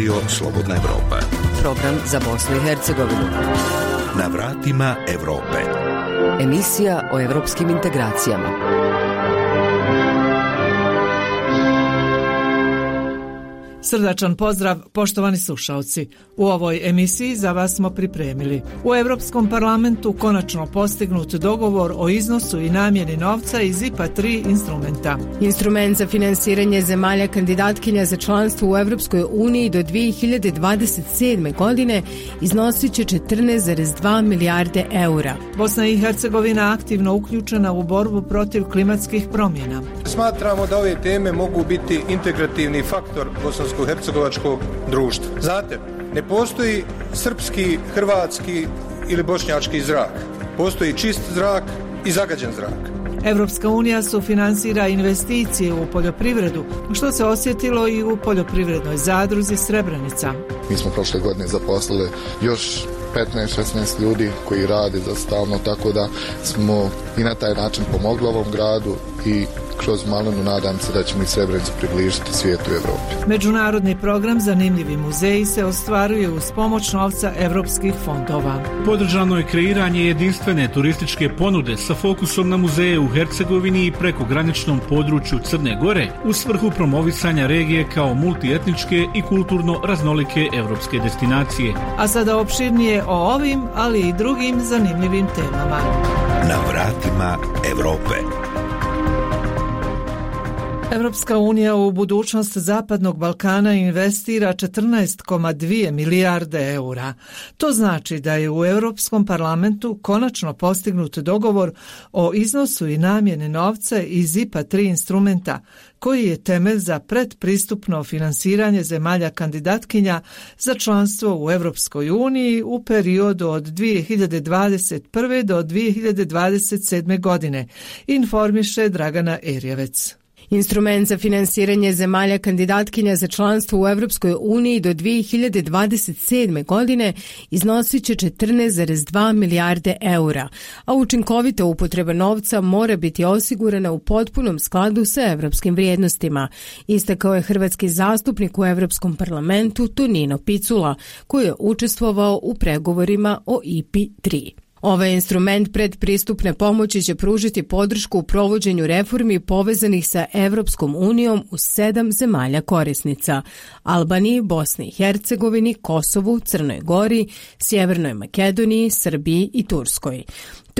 Radio Slobodna Evropa. Program za Bosnu i Hercegovinu. Na vratima Evrope. Emisija o evropskim integracijama. Srdačan pozdrav, poštovani slušalci. U ovoj emisiji za vas smo pripremili. U Europskom parlamentu konačno postignut dogovor o iznosu i namjeni novca iz IPA 3 instrumenta. Instrument za finansiranje zemalja kandidatkinja za članstvo u Evropskoj uniji do 2027. godine iznosit će 14,2 milijarde eura. Bosna i Hercegovina aktivno uključena u borbu protiv klimatskih promjena. Smatramo da ove teme mogu biti integrativni faktor bosanskog bosansko-hercegovačkog društva. Znate, ne postoji srpski, hrvatski ili bošnjački zrak. Postoji čist zrak i zagađen zrak. Evropska unija su finansira investicije u poljoprivredu, što se osjetilo i u poljoprivrednoj zadruzi Srebrenica. Mi smo prošle godine zaposlili još 15-16 ljudi koji rade za stalno, tako da smo i na taj način pomogli ovom gradu i kroz Malenu nadam se da ćemo i Srebrenicu približiti svijetu u Evropi. Međunarodni program Zanimljivi muzeji se ostvaruje uz pomoć novca evropskih fondova. Podržano je kreiranje jedinstvene turističke ponude sa fokusom na muzeje u Hercegovini i preko graničnom području Crne Gore u svrhu promovisanja regije kao multietničke i kulturno raznolike evropske destinacije. A sada opširnije o ovim, ali i drugim zanimljivim temama. Na vratima Evrope. Evropska unija u budućnost Zapadnog Balkana investira 14,2 milijarde eura. To znači da je u Europskom parlamentu konačno postignut dogovor o iznosu i namjene novca iz IPA 3 instrumenta, koji je temelj za predpristupno finansiranje zemalja kandidatkinja za članstvo u Evropskoj uniji u periodu od 2021. do 2027. godine, informiše Dragana Erjevec. Instrument za finansiranje zemalja kandidatkinja za članstvo u Evropskoj uniji do 2027. godine iznosit će 14,2 milijarde eura, a učinkovita upotreba novca mora biti osigurana u potpunom skladu sa evropskim vrijednostima, istakao je hrvatski zastupnik u Evropskom parlamentu Tonino Picula, koji je učestvovao u pregovorima o IPI 3. Ovaj instrument predpristupne pomoći će pružiti podršku u provođenju reformi povezanih sa Evropskom unijom u sedam zemalja korisnica – Albaniji, Bosni i Hercegovini, Kosovu, Crnoj Gori, Sjevernoj Makedoniji, Srbiji i Turskoj.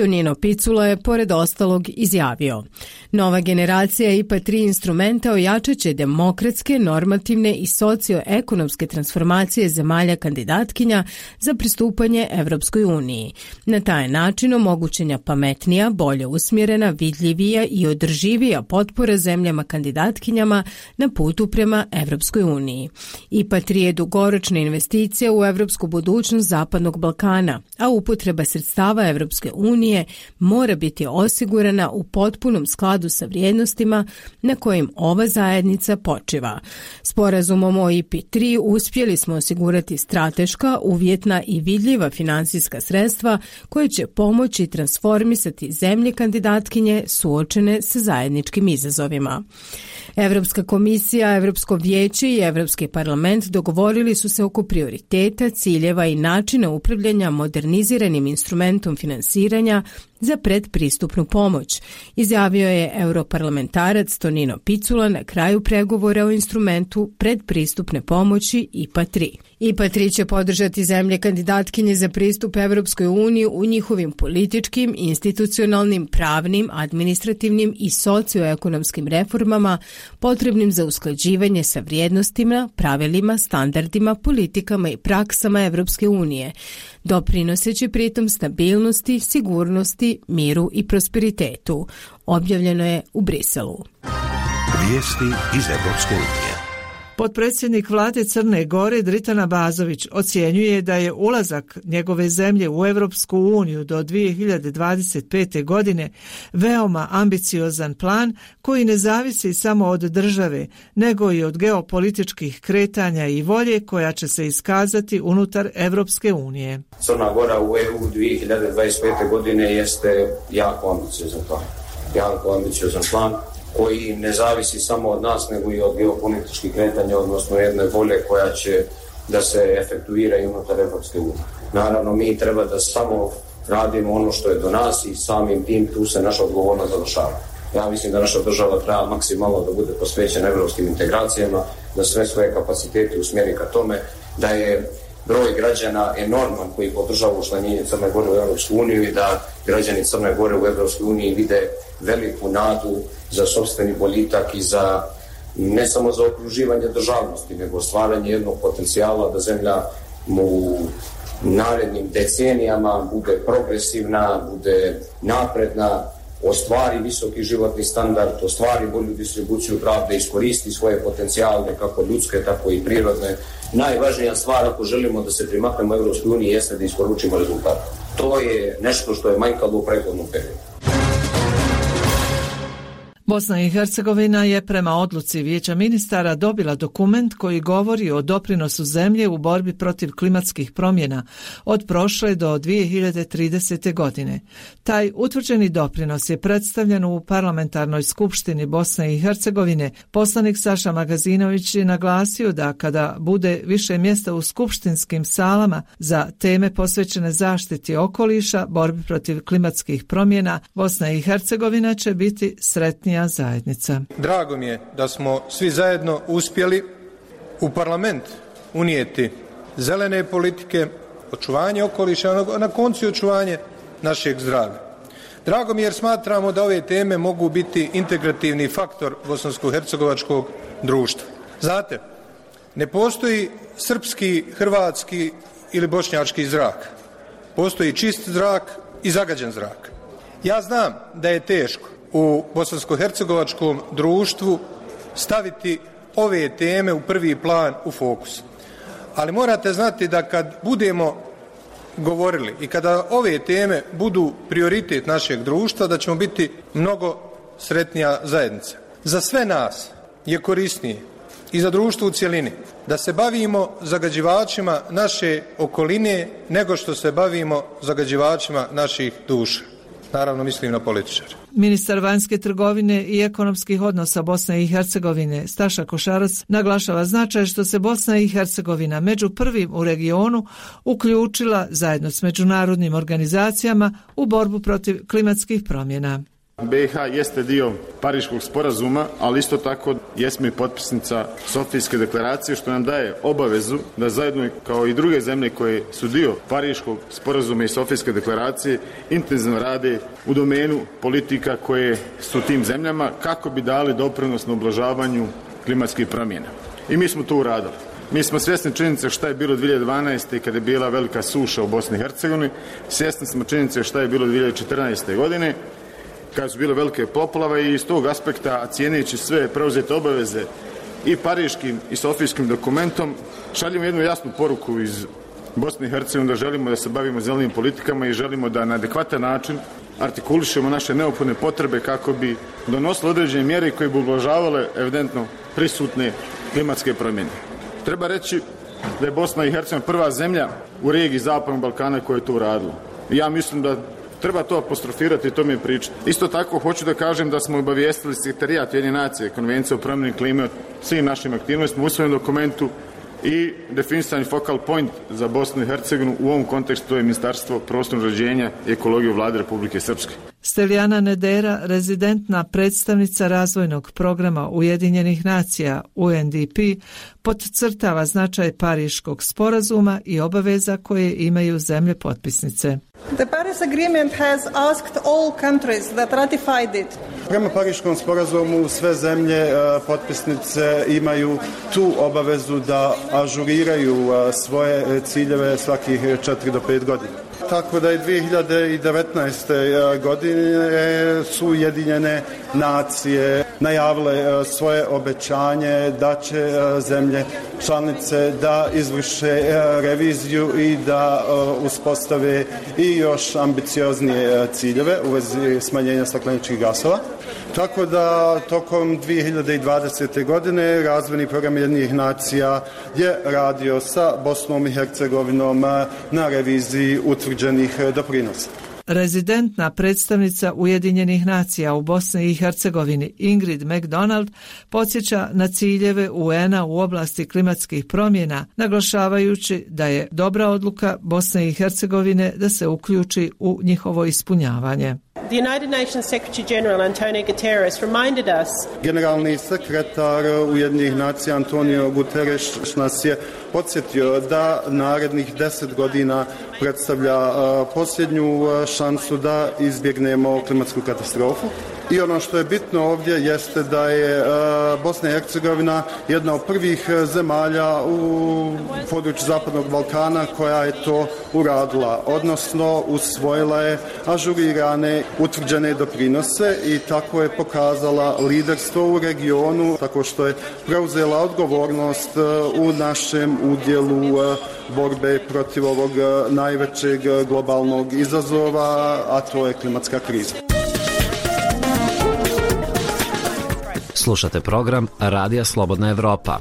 Tonino Picula je, pored ostalog, izjavio. Nova generacija IPA 3 instrumenta ojačat će demokratske, normativne i socioekonomske transformacije zemalja kandidatkinja za pristupanje Evropskoj uniji. Na taj način omogućenja pametnija, bolje usmjerena, vidljivija i održivija potpora zemljama kandidatkinjama na putu prema Evropskoj uniji. IPA 3 je dugoročna investicija u evropsku budućnost Zapadnog Balkana, a upotreba sredstava Evropske unije unije mora biti osigurana u potpunom skladu sa vrijednostima na kojim ova zajednica počiva. Sporazumom o IP3 uspjeli smo osigurati strateška, uvjetna i vidljiva finansijska sredstva koje će pomoći transformisati zemlje kandidatkinje suočene sa zajedničkim izazovima. Evropska komisija, Evropsko vijeće i Evropski parlament dogovorili su se oko prioriteta, ciljeva i načina upravljanja moderniziranim instrumentom finansiranja za predpristupnu pomoć, izjavio je europarlamentarac Tonino Picula na kraju pregovora o instrumentu predpristupne pomoći IPA 3. IPA 3 će podržati zemlje kandidatkinje za pristup Evropskoj uniji u njihovim političkim, institucionalnim, pravnim, administrativnim i socioekonomskim reformama potrebnim za usklađivanje sa vrijednostima, pravilima, standardima, politikama i praksama Evropske unije, doprinoseći pritom stabilnosti, sigurnosti, miru i prosperitetu. Objavljeno je u Briselu. Vijesti iz Evropske unije. Potpredsjednik vlade Crne Gore Dritana Bazović ocjenjuje da je ulazak njegove zemlje u Evropsku uniju do 2025. godine veoma ambiciozan plan koji ne zavisi samo od države, nego i od geopolitičkih kretanja i volje koja će se iskazati unutar Evropske unije. Crna Gora u EU 2025. godine jeste jako ambiciozan plan. Jako ambiciozan plan koji ne zavisi samo od nas, nego i od geopolitičkih kretanja, odnosno jedne volje koja će da se efektuiraju unutar Evropske unije. Naravno, mi treba da samo radimo ono što je do nas i samim tim tu se naša odgovornost završava. Ja mislim da naša država treba maksimalno da bude posvećena evropskim integracijama, da sve svoje kapacitete usmjeri ka tome, da je broj građana enorman koji podržava učlanjenje Crne Gore u Evropsku uniju i da građani Crne Gore u Evropskoj uniji vide veliku nadu za sobstveni bolitak i za ne samo za okruživanje državnosti, nego stvaranje jednog potencijala da zemlja mu narednim decenijama bude progresivna, bude napredna, ostvari visoki životni standard, ostvari bolju distribuciju pravde, iskoristi svoje potencijale, kako ljudske, tako i prirodne. Najvažnija stvar ako želimo da se primaknemo Evropskoj uniji jeste da isporučimo rezultat. To je nešto što je manjkalo u prethodnom periodu. Bosna i Hercegovina je prema odluci Vijeća ministara dobila dokument koji govori o doprinosu zemlje u borbi protiv klimatskih promjena od prošle do 2030. godine. Taj utvrđeni doprinos je predstavljen u parlamentarnoj skupštini Bosne i Hercegovine. Poslanik Saša Magazinović je naglasio da kada bude više mjesta u skupštinskim salama za teme posvećene zaštiti okoliša, borbi protiv klimatskih promjena, Bosna i Hercegovina će biti sretnija lokalna zajednica. Drago mi je da smo svi zajedno uspjeli u parlament unijeti zelene politike, očuvanje okoliša, na koncu očuvanje našeg zdravlja. Drago mi je jer smatramo da ove teme mogu biti integrativni faktor bosansko-hercegovačkog društva. Znate, ne postoji srpski, hrvatski ili bošnjački zrak. Postoji čist zrak i zagađen zrak. Ja znam da je teško u bosansko-hercegovačkom društvu staviti ove teme u prvi plan u fokus. Ali morate znati da kad budemo govorili i kada ove teme budu prioritet našeg društva, da ćemo biti mnogo sretnija zajednica. Za sve nas je korisnije i za društvo u cijelini da se bavimo zagađivačima naše okoline nego što se bavimo zagađivačima naših duša. Naravno mislim na političare. Ministar vanjske trgovine i ekonomskih odnosa Bosne i Hercegovine Staša Košarac naglašava značaj što se Bosna i Hercegovina među prvim u regionu uključila zajedno s međunarodnim organizacijama u borbu protiv klimatskih promjena. BiH jeste dio Pariškog sporazuma, ali isto tako jesmo i potpisnica Sofijske deklaracije, što nam daje obavezu da zajedno kao i druge zemlje koje su dio Pariškog sporazuma i Sofijske deklaracije intenzivno rade u domenu politika koje su tim zemljama kako bi dali doprinos na oblažavanju klimatskih promjena. I mi smo to uradili. Mi smo svjesni činjenice šta je bilo 2012. kada je bila velika suša u Bosni i Hercegovini. Svjesni smo činjenice šta je bilo 2014. godine kad su bile velike poplave i iz tog aspekta cijeneći sve preuzete obaveze i pariškim i sofijskim dokumentom šaljemo jednu jasnu poruku iz Bosne i Hercegovine da želimo da se bavimo zelenim politikama i želimo da na adekvatan način artikulišemo naše neophodne potrebe kako bi donosili određene mjere koje bi ublažavale evidentno prisutne klimatske promjene. Treba reći da je Bosna i Hercegovina prva zemlja u regiji Zapadnog Balkana koja je to uradila. Ja mislim da treba to apostrofirati i to mi je priča. Isto tako hoću da kažem da smo obavijestili sekretarijat jedne nacije, konvencije o promjeni klime, svim našim aktivnostima u svojem dokumentu i definisani focal point za Bosnu i Hercegovinu u ovom kontekstu je Ministarstvo prostornog rađenja i ekologije vlade Republike Srpske. Steljana Nedera, rezidentna predstavnica razvojnog programa Ujedinjenih nacija UNDP, podcrtava značaj Pariškog sporazuma i obaveza koje imaju zemlje potpisnice. The Paris Agreement has asked all countries that ratified it Prema Pariškom sporazumu sve zemlje e, potpisnice imaju tu obavezu da ažuriraju e, svoje ciljeve svakih 4 do 5 godina tako da je 2019. E, godine su Ujedinjene nacije najavile svoje obećanje da će zemlje članice da izvrše reviziju i da uspostave i još ambicioznije ciljeve u vezi smanjenja stakleničkih gasova. Tako da tokom 2020. godine razvojni program jednih nacija je radio sa Bosnom i Hercegovinom eh, na reviziji utvrđenih eh, doprinosa. Rezidentna predstavnica Ujedinjenih nacija u Bosni i Hercegovini Ingrid McDonald podsjeća na ciljeve UN-a u oblasti klimatskih promjena, naglašavajući da je dobra odluka Bosne i Hercegovine da se uključi u njihovo ispunjavanje. The United Nations Secretary General Antonio Guterres reminded us Generalni sekretar Ujedinjenih nacija Antonio Guterres nas je podsjetio da narednih deset godina predstavlja posljednju šansu da izbjegnemo klimatsku katastrofu. I ono što je bitno ovdje jeste da je e, Bosna i Hercegovina jedna od prvih e, zemalja u području Zapadnog Balkana koja je to uradila, odnosno usvojila je ažurirane utvrđene doprinose i tako je pokazala liderstvo u regionu tako što je preuzela odgovornost e, u našem udjelu borbe protiv ovog najvećeg globalnog izazova, a to je klimatska kriza. Slušate program Radija Slobodna Evropa.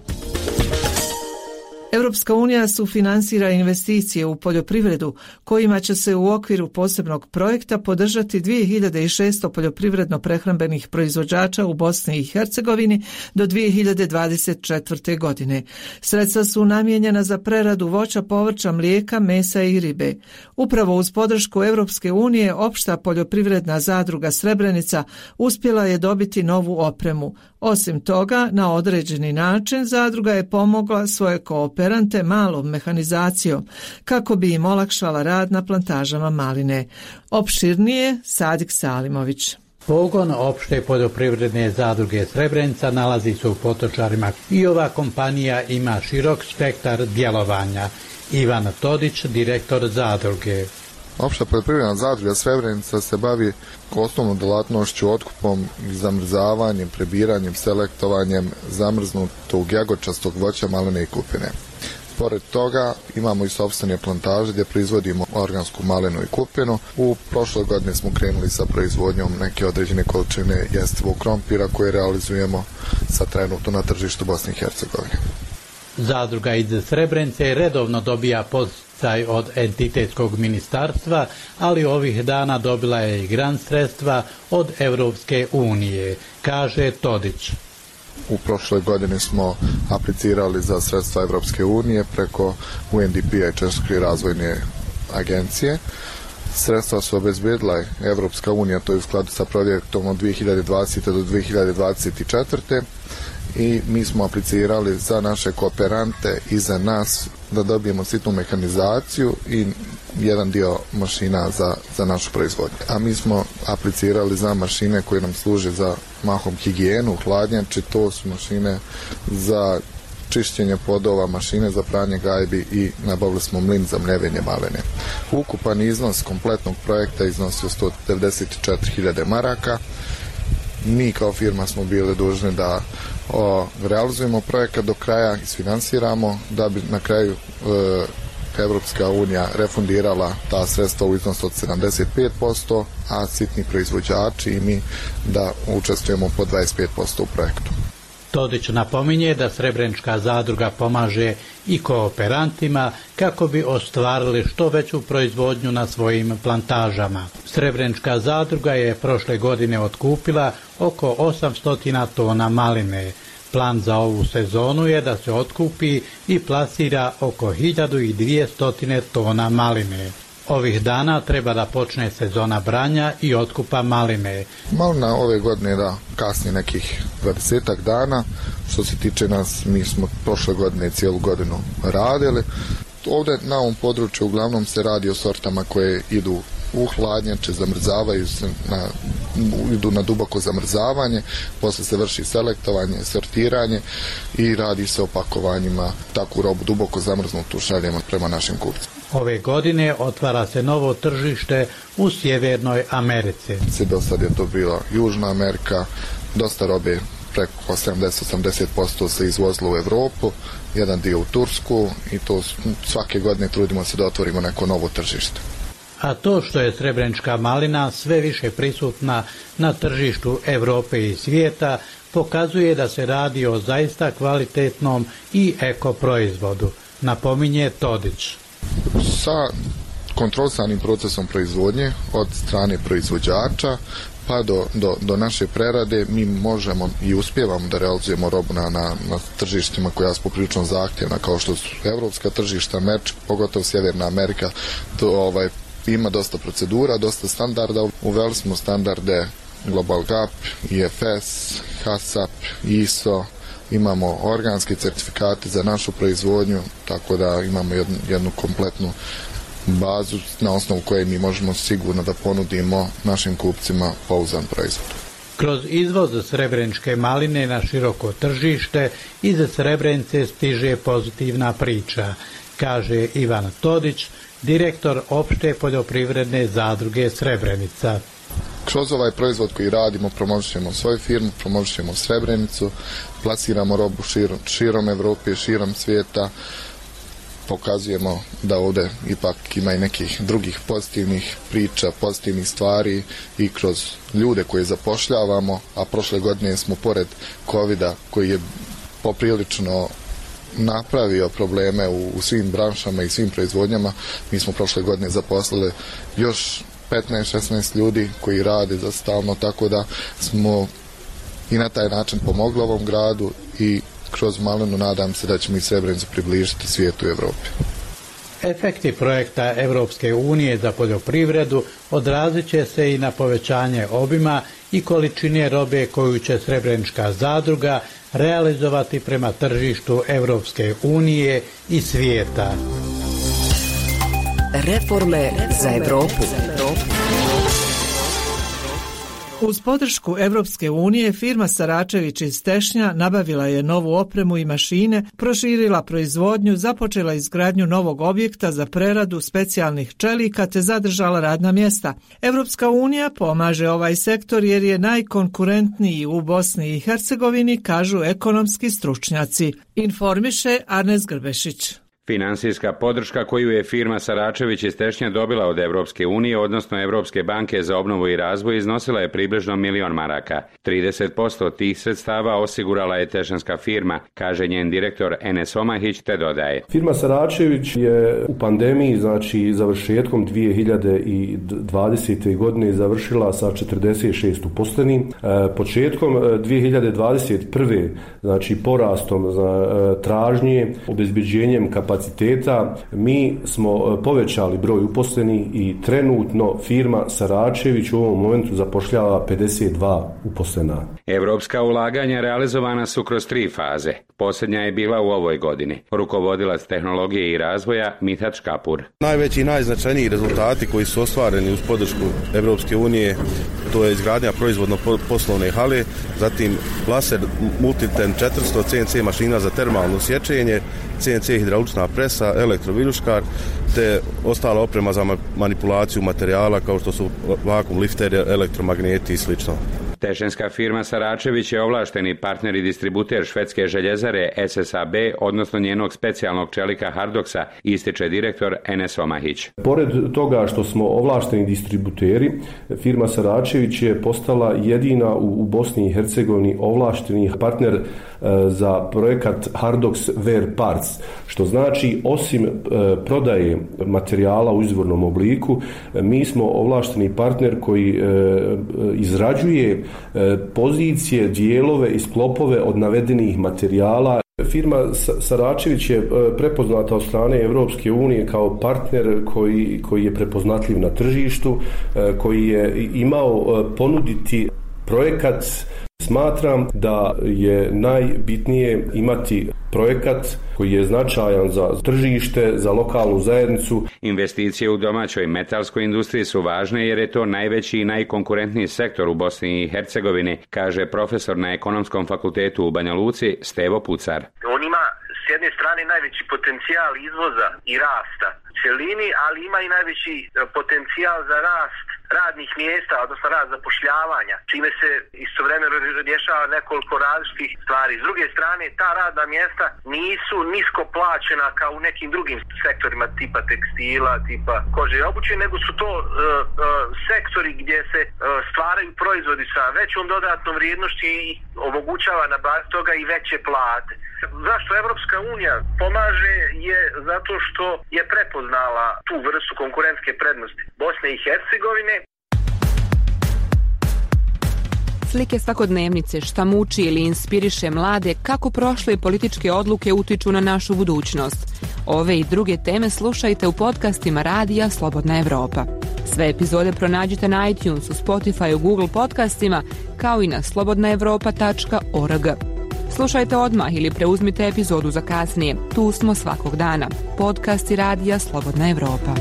Europska unija sufinansira investicije u poljoprivredu kojima će se u okviru posebnog projekta podržati 2600 poljoprivredno-prehrambenih proizvođača u Bosni i Hercegovini do 2024. godine. Sredstva su namijenjena za preradu voća, povrća, mlijeka, mesa i ribe. Upravo uz podršku Europske unije, opšta poljoprivredna zadruga Srebrenica uspjela je dobiti novu opremu. Osim toga, na određeni način zadruga je pomogla svoje kooperante malom mehanizacijom kako bi im olakšala rad na plantažama maline. Opširnije Sadik Salimović. Pogon opšte poljoprivredne zadruge Srebrenica nalazi se u Potočarima i ova kompanija ima širok spektar djelovanja. Ivan Todić, direktor zadruge. Opšta poljoprivredna zadruga Srebrenica se bavi osnovnom delatnošću otkupom zamrzavanjem, prebiranjem, selektovanjem zamrznutog jagočastog voća maline i kupine. Pored toga imamo i sobstvene plantaže gdje proizvodimo organsku malinu i kupinu. U prošloj godini smo krenuli sa proizvodnjom neke određene količine jestivog krompira koje realizujemo sa trenutno na tržištu Bosne i Hercegovine. Zadruga iz Srebrenice redovno dobija posticaj od entitetskog ministarstva, ali ovih dana dobila je i grant sredstva od Evropske unije, kaže Todić. U prošloj godini smo aplicirali za sredstva Evropske unije preko UNDP-a i Českke razvojne agencije. Sredstva su obezbedila Evropska unija, to je u skladu sa projektom od 2020. do 2024 i mi smo aplicirali za naše kooperante i za nas da dobijemo sitnu mehanizaciju i jedan dio mašina za, za našu proizvodnju. A mi smo aplicirali za mašine koje nam služe za mahom higijenu, hladnjače, to su mašine za čišćenje podova, mašine za pranje gajbi i nabavili smo mlin za mljevenje malene. Ukupan iznos kompletnog projekta iznosio 194.000 maraka. Mi kao firma smo bili dužni da o, realizujemo projekat do kraja, isfinansiramo, da bi na kraju e, Evropska unija refundirala ta sredstva u iznosu od 75%, a sitni proizvođači i mi da učestvujemo po 25% u projektu. Todić napominje da Srebrenčka zadruga pomaže i kooperantima kako bi ostvarili što veću proizvodnju na svojim plantažama. Srebrenčka zadruga je prošle godine otkupila oko 800 tona maline. Plan za ovu sezonu je da se otkupi i plasira oko 1200 tona maline. Ovih dana treba da počne sezona branja i otkupa maline. Malina ove godine da kasni nekih 20 dana. Što se tiče nas, mi smo prošle godine cijelu godinu radili. Ovde na ovom području uglavnom se radi o sortama koje idu u hladnjače, zamrzavaju se na, idu na duboko zamrzavanje, posle se vrši selektovanje, sortiranje i radi se o pakovanjima takvu robu duboko zamrznutu šaljemo prema našim kupcima. Ove godine otvara se novo tržište u Sjevernoj Americi. Se do sad je to bila Južna Amerika, dosta robe preko 70-80% se izvozilo u Evropu, jedan dio u Tursku i to svake godine trudimo se da otvorimo neko novo tržište. A to što je srebrenička malina sve više prisutna na tržištu Evrope i svijeta pokazuje da se radi o zaista kvalitetnom i eko proizvodu, napominje Todić. Sa kontrolisanim procesom proizvodnje od strane proizvođača pa do, do, do naše prerade mi možemo i uspjevamo da realizujemo robu na, na, na tržištima koja su poprilično zahtjevna kao što su evropska tržišta, Meč, pogotovo Sjeverna Amerika, to ovaj, ima dosta procedura, dosta standarda. Uveli smo standarde Global Gap, IFS, HACCP, ISO, imamo organske certifikate za našu proizvodnju, tako da imamo jednu, jednu kompletnu bazu na osnovu koje mi možemo sigurno da ponudimo našim kupcima pouzan proizvod. Kroz izvoz srebreničke maline na široko tržište iz Srebrenice stiže pozitivna priča, kaže Ivan Todić, direktor opšte poljoprivredne zadruge Srebrenica. Kroz ovaj proizvod koji radimo promovišemo svoju firmu, promovišemo Srebrenicu, plasiramo robu širom, širom Evrope, širom svijeta, pokazujemo da ovde ipak ima i nekih drugih pozitivnih priča, pozitivnih stvari i kroz ljude koje zapošljavamo, a prošle godine smo pored covid koji je poprilično napravio probleme u, u svim branšama i svim proizvodnjama, mi smo prošle godine zaposlili još 15-16 ljudi koji rade za stalno, tako da smo i na taj način pomogli ovom gradu i kroz malenu nadam se da ćemo i Srebrenicu približiti svijetu i Evropi. Efekti projekta Evropske unije za poljoprivredu odrazit će se i na povećanje obima i količine robe koju će Srebrenička zadruga realizovati prema tržištu Evropske unije i svijeta. Reforme za Evropu. Uz podršku Evropske unije firma Saračević iz Tešnja nabavila je novu opremu i mašine, proširila proizvodnju, započela izgradnju novog objekta za preradu specijalnih čelika te zadržala radna mjesta. Evropska unija pomaže ovaj sektor jer je najkonkurentniji u Bosni i Hercegovini, kažu ekonomski stručnjaci. Informiše Arnes Grbešić. Finansijska podrška koju je firma Saračević iz Tešnja dobila od Evropske unije, odnosno Evropske banke za obnovu i razvoj, iznosila je približno milion maraka. 30% tih sredstava osigurala je tešanska firma, kaže njen direktor Enes Omahić, te dodaje. Firma Saračević je u pandemiji, znači završetkom 2020. godine završila sa 46 uposlenim. E, početkom e, 2021. znači porastom za e, tražnje, obezbeđenjem kapaciteta kapaciteta mi smo e, povećali broj uposleni i trenutno firma Saračević u ovom momentu zapošljava 52 uposlena. Evropska ulaganja realizovana su kroz tri faze. Posljednja je bila u ovoj godini. Rukovodilac tehnologije i razvoja Mithat Škapur. Najveći i najznačajniji rezultati koji su ostvareni uz podršku Evropske unije to je izgradnja proizvodno poslovne hale, zatim laser Multiten 400 CNC mašina za termalno sječenje, CNC hidraulična presa, elektroviljuškar, te ostala oprema za manipulaciju materijala kao što su vakum lifteri, elektromagneti i slično. Tešenska firma Saračević je ovlašteni partner i distributer švedske željezare SSAB, odnosno njenog specijalnog čelika Hardoksa, ističe direktor Enes Omahić. Pored toga što smo ovlašteni distributeri, firma Saračević je postala jedina u Bosni i Hercegovini ovlašteni partner Eh, za projekat Hardox Wear Parts, što znači osim eh, prodaje materijala u izvornom obliku, eh, mi smo ovlašteni partner koji izrađuje pozicije, dijelove i sklopove od navedenih materijala. Firma Saračević je prepoznata od strane Evropske unije kao partner koji, koji je prepoznatljiv na tržištu, koji je imao ponuditi projekat Smatram da je najbitnije imati projekat koji je značajan za tržište, za lokalnu zajednicu. Investicije u domaćoj metalskoj industriji su važne jer je to najveći i najkonkurentniji sektor u Bosni i Hercegovini, kaže profesor na Ekonomskom fakultetu u Banja Luci Stevo Pucar. On ima s jedne strane najveći potencijal izvoza i rasta celini, ali ima i najveći e, potencijal za rast radnih mjesta, odnosno rad zapošljavanja, čime se istovremeno rješava nekoliko različitih stvari. S druge strane, ta radna mjesta nisu nisko plaćena kao u nekim drugim sektorima tipa tekstila, tipa kože i obuće, nego su to uh, uh, sektori gdje se uh, stvaraju proizvodi sa većom dodatnom vrijednošću i omogućava na baz toga i veće plate zašto Evropska unija pomaže je zato što je prepoznala tu vrstu konkurentske prednosti Bosne i Hercegovine slike svakodnevnice šta muči ili inspiriše mlade kako prošle političke odluke utiču na našu budućnost. Ove i druge teme slušajte u podcastima Radija Slobodna Evropa. Sve epizode pronađite na iTunesu, Spotify, Google podcastima kao i na slobodnaevropa.org. Slušajte odmah ili preuzmite epizodu za kasnije. Tu smo svakog dana. Podcast i Radija Slobodna Evropa.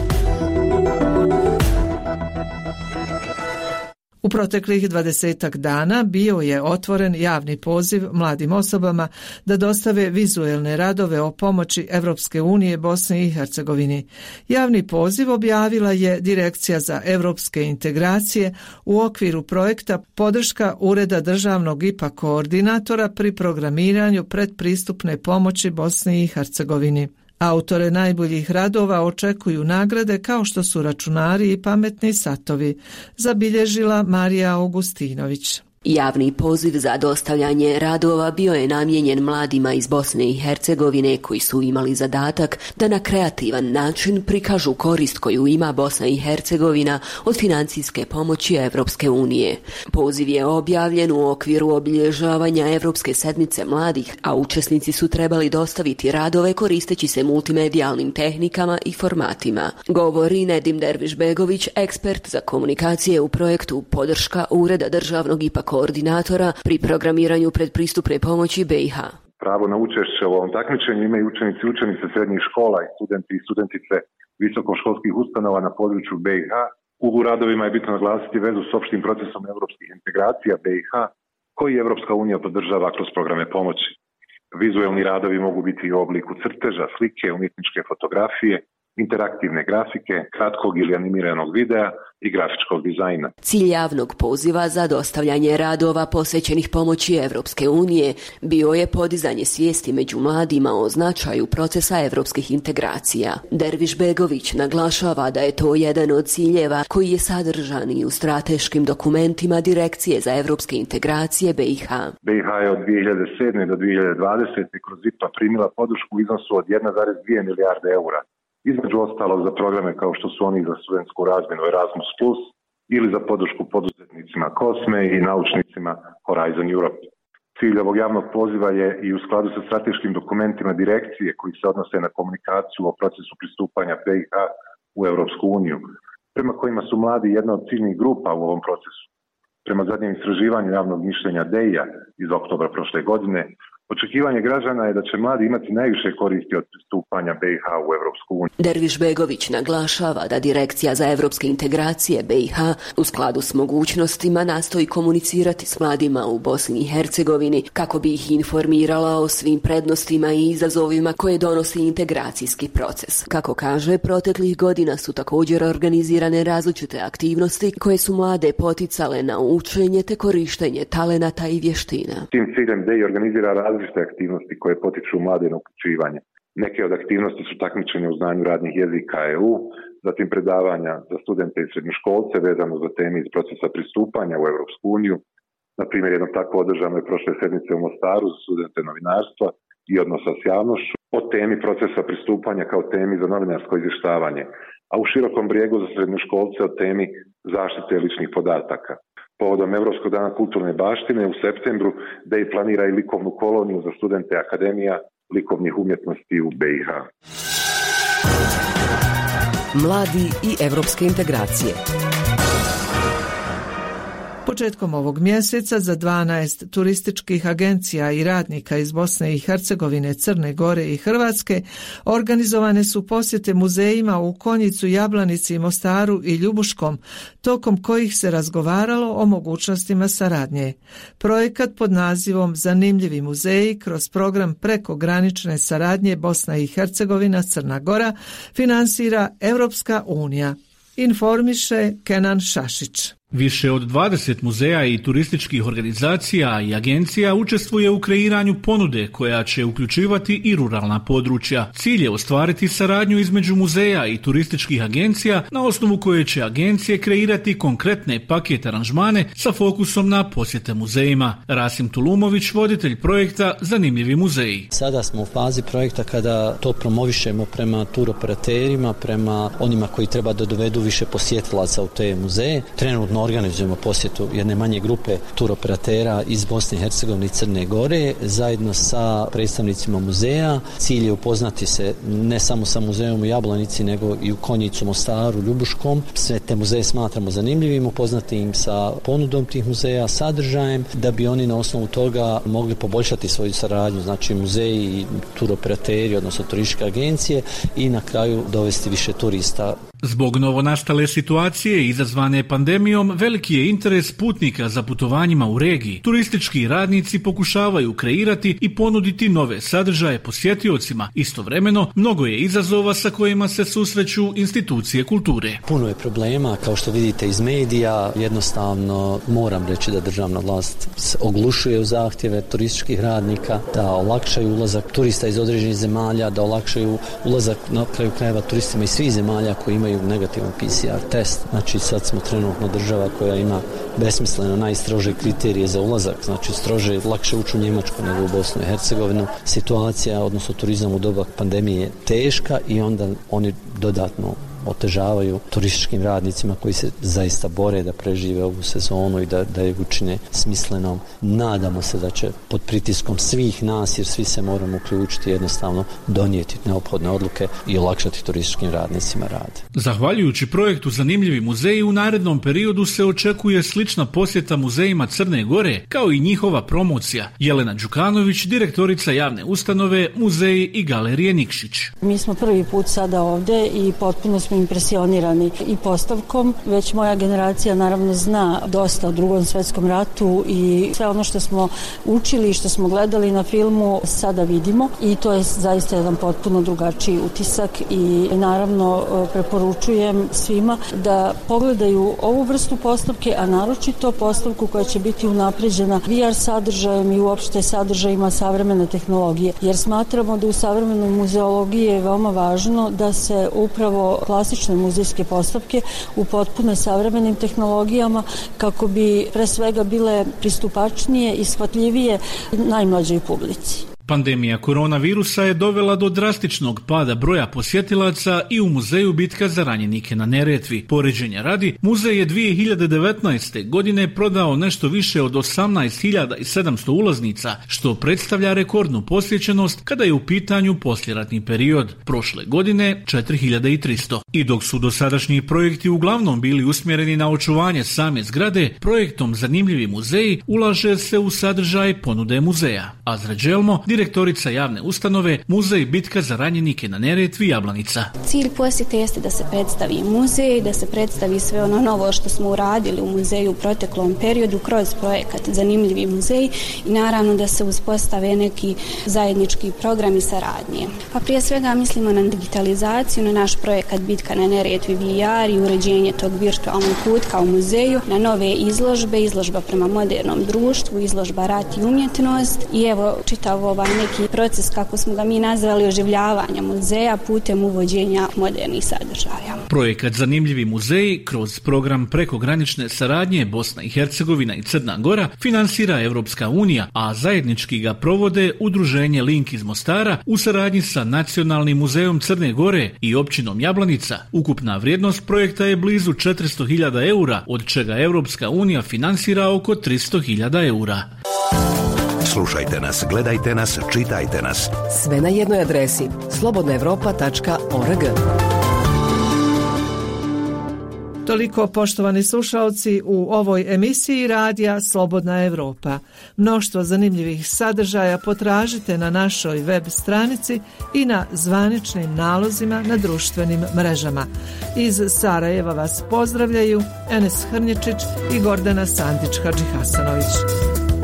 U proteklih dvadesetak dana bio je otvoren javni poziv mladim osobama da dostave vizuelne radove o pomoći Evropske unije Bosni i Hercegovini. Javni poziv objavila je Direkcija za evropske integracije u okviru projekta podrška Ureda državnog IPA koordinatora pri programiranju predpristupne pomoći Bosni i Hercegovini. Autore najboljih radova očekuju nagrade kao što su računari i pametni satovi, zabilježila Marija Augustinović. Javni poziv za dostavljanje radova bio je namijenjen mladima iz Bosne i Hercegovine koji su imali zadatak da na kreativan način prikažu korist koju ima Bosna i Hercegovina od financijske pomoći Evropske unije. Poziv je objavljen u okviru obilježavanja Evropske sedmice mladih, a učesnici su trebali dostaviti radove koristeći se multimedijalnim tehnikama i formatima. Govori Nedim Derviš-Begović, ekspert za komunikacije u projektu Podrška Ureda državnog ipak koordinatora pri programiranju predpristupne pomoći BiH. Pravo na učešće u ovom takmičenju imaju učenici i učenice srednjih škola i studenti i studentice visokoškolskih ustanova na području BiH. U radovima je bitno naglasiti vezu s opštim procesom evropskih integracija BiH koji Evropska unija podržava kroz programe pomoći. Vizuelni radovi mogu biti i u obliku crteža, slike, umjetničke fotografije, interaktivne grafike, kratkog ili animiranog videa i grafičkog dizajna. Cilj javnog poziva za dostavljanje radova posvećenih pomoći Evropske unije bio je podizanje svijesti među mladima o značaju procesa evropskih integracija. Derviš Begović naglašava da je to jedan od ciljeva koji je sadržan i u strateškim dokumentima Direkcije za evropske integracije BiH. BiH je od 2007. do 2020. kroz IPA primila podršku u iznosu od 1,2 milijarde eura između ostalog za programe kao što su oni za studentsku razmjenu Erasmus Plus ili za podršku poduzetnicima Kosme i naučnicima Horizon Europe. Cilj ovog javnog poziva je i u skladu sa strateškim dokumentima direkcije koji se odnose na komunikaciju o procesu pristupanja BiH u Europsku uniju, prema kojima su mladi jedna od ciljnih grupa u ovom procesu. Prema zadnjem istraživanju javnog mišljenja DEI-a iz oktobra prošle godine, Očekivanje građana je da će mladi imati najviše koristi od pristupanja BiH u Evropsku uniju. Derviš Begović naglašava da Direkcija za evropske integracije BiH u skladu s mogućnostima nastoji komunicirati s mladima u Bosni i Hercegovini kako bi ih informirala o svim prednostima i izazovima koje donosi integracijski proces. Kako kaže, proteklih godina su također organizirane različite aktivnosti koje su mlade poticale na učenje te korištenje talenata i vještina. Tim ciljem DEI organizira različite aktivnosti koje potiču mlade na uključivanje. Neke od aktivnosti su takmičenje u znanju radnih jezika EU, zatim predavanja za studente i srednjoškolce vezano za teme iz procesa pristupanja u Evropsku uniju. Na primjer, jedno tako održano je prošle sedmice u Mostaru za studente novinarstva i odnosa s javnošću o temi procesa pristupanja kao temi za novinarsko izvještavanje, a u širokom brijegu za srednjoškolce o temi zaštite ličnih podataka povodom Evropskog dana kulturne baštine u septembru da i planira i likovnu koloniju za studente Akademija likovnih umjetnosti u BiH. Mladi i evropske integracije. Početkom ovog mjeseca za 12 turističkih agencija i radnika iz Bosne i Hercegovine, Crne Gore i Hrvatske organizovane su posjete muzejima u Konjicu, Jablanici, Mostaru i Ljubuškom, tokom kojih se razgovaralo o mogućnostima saradnje. Projekat pod nazivom Zanimljivi muzeji kroz program prekogranične saradnje Bosna i Hercegovina, Crna Gora finansira Europska unija informiše Kenan Šašić. Više od 20 muzeja i turističkih organizacija i agencija učestvuje u kreiranju ponude koja će uključivati i ruralna područja. Cilj je ostvariti saradnju između muzeja i turističkih agencija na osnovu koje će agencije kreirati konkretne paket aranžmane sa fokusom na posjete muzejima. Rasim Tulumović, voditelj projekta Zanimljivi muzeji. Sada smo u fazi projekta kada to promovišemo prema turoperaterima, prema onima koji treba da dovedu više posjetilaca u te muzeje. Trenutno organizujemo posjetu jedne manje grupe turoperatera iz Bosne i Hercegovine i Crne Gore zajedno sa predstavnicima muzeja. Cilj je upoznati se ne samo sa muzejom u Jablanici nego i u Konjicu, Mostaru, Ljubuškom. Sve te muzeje smatramo zanimljivim, upoznati im sa ponudom tih muzeja, sadržajem, da bi oni na osnovu toga mogli poboljšati svoju saradnju, znači muzeji i turoperateri, odnosno turističke agencije i na kraju dovesti više turista Zbog novonastale situacije izazvane pandemijom, veliki je interes putnika za putovanjima u regiji. Turistički radnici pokušavaju kreirati i ponuditi nove sadržaje posjetiocima. Istovremeno, mnogo je izazova sa kojima se susreću institucije kulture. Puno je problema, kao što vidite iz medija, jednostavno moram reći da državna vlast se oglušuje u zahtjeve turističkih radnika, da olakšaju ulazak turista iz određenih zemalja, da olakšaju ulazak na kraju krajeva turistima iz svih zemalja koji imaju imaju negativan PCR test. Znači sad smo trenutno država koja ima besmisleno najstrože kriterije za ulazak, znači strože, lakše ući u Njemačku nego u Bosnu i Hercegovinu. Situacija, odnosno turizam u doba pandemije je teška i onda oni dodatno otežavaju turističkim radnicima koji se zaista bore da prežive ovu sezonu i da, da je učine smislenom. Nadamo se da će pod pritiskom svih nas, jer svi se moramo uključiti jednostavno donijeti neophodne odluke i olakšati turističkim radnicima rad. Zahvaljujući projektu Zanimljivi muzeji u narednom periodu se očekuje slična posjeta muzejima Crne Gore kao i njihova promocija. Jelena Đukanović, direktorica javne ustanove Muzeji i galerije Nikšić. Mi smo prvi put sada ovde i potpuno smo impresionirani i postavkom, već moja generacija naravno zna dosta o drugom svetskom ratu i sve ono što smo učili i što smo gledali na filmu sada vidimo. I to je zaista jedan potpuno drugačiji utisak i naravno preporučujem svima da pogledaju ovu vrstu postavke, a naročito postavku koja će biti unapređena VR sadržajem i uopšte sadržajima savremene tehnologije, jer smatramo da u savremenoj muzeologiji je veoma važno da se upravo klasične muzejske postavke u potpuno savremenim tehnologijama kako bi pre svega bile pristupačnije i shvatljivije najmlađoj publici. Pandemija koronavirusa je dovela do drastičnog pada broja posjetilaca i u muzeju bitka za ranjenike na Neretvi. Poređenja radi, muzej je 2019. godine prodao nešto više od 18.700 ulaznica, što predstavlja rekordnu posjećenost kada je u pitanju posljeratni period. Prošle godine 4.300. I dok su dosadašnji projekti uglavnom bili usmjereni na očuvanje same zgrade, projektom Zanimljivi muzeji ulaže se u sadržaj ponude muzeja. Azra Đelmo, direktorica javne ustanove Muzej bitka za ranjenike na Neretvi Jablanica. Cilj posjete jeste da se predstavi muzej, da se predstavi sve ono novo što smo uradili u muzeju u proteklom periodu kroz projekat Zanimljivi muzej i naravno da se uspostave neki zajednički programi saradnje. Pa prije svega mislimo na digitalizaciju, na naš projekat Bitka na Neretvi VR i uređenje tog virtualnog kutka u muzeju, na nove izložbe, izložba prema modernom društvu, izložba rat i umjetnost i evo čitav ovaj neki proces, kako smo ga mi nazvali, oživljavanja muzeja putem uvođenja modernih sadržaja. Projekat Zanimljivi muzeji kroz program prekogranične saradnje Bosna i Hercegovina i Crna Gora finansira Evropska unija, a zajednički ga provode Udruženje Link iz Mostara u saradnji sa Nacionalnim muzejom Crne Gore i općinom Jablanica. Ukupna vrijednost projekta je blizu 400.000 eura, od čega Evropska unija finansira oko 300.000 eura. Slušajte nas, gledajte nas, čitajte nas. Sve na jednoj adresi slobodnaevropa.org. Toliko poštovani slušalci u ovoj emisiji radija Slobodna Evropa. Mnoštvo zanimljivih sadržaja potražite na našoj web stranici i na zvaničnim nalozima na društvenim mrežama. Iz Sarajeva vas pozdravljaju Enes Hrnječić i Gordana Sandić-Hadži Hasanović.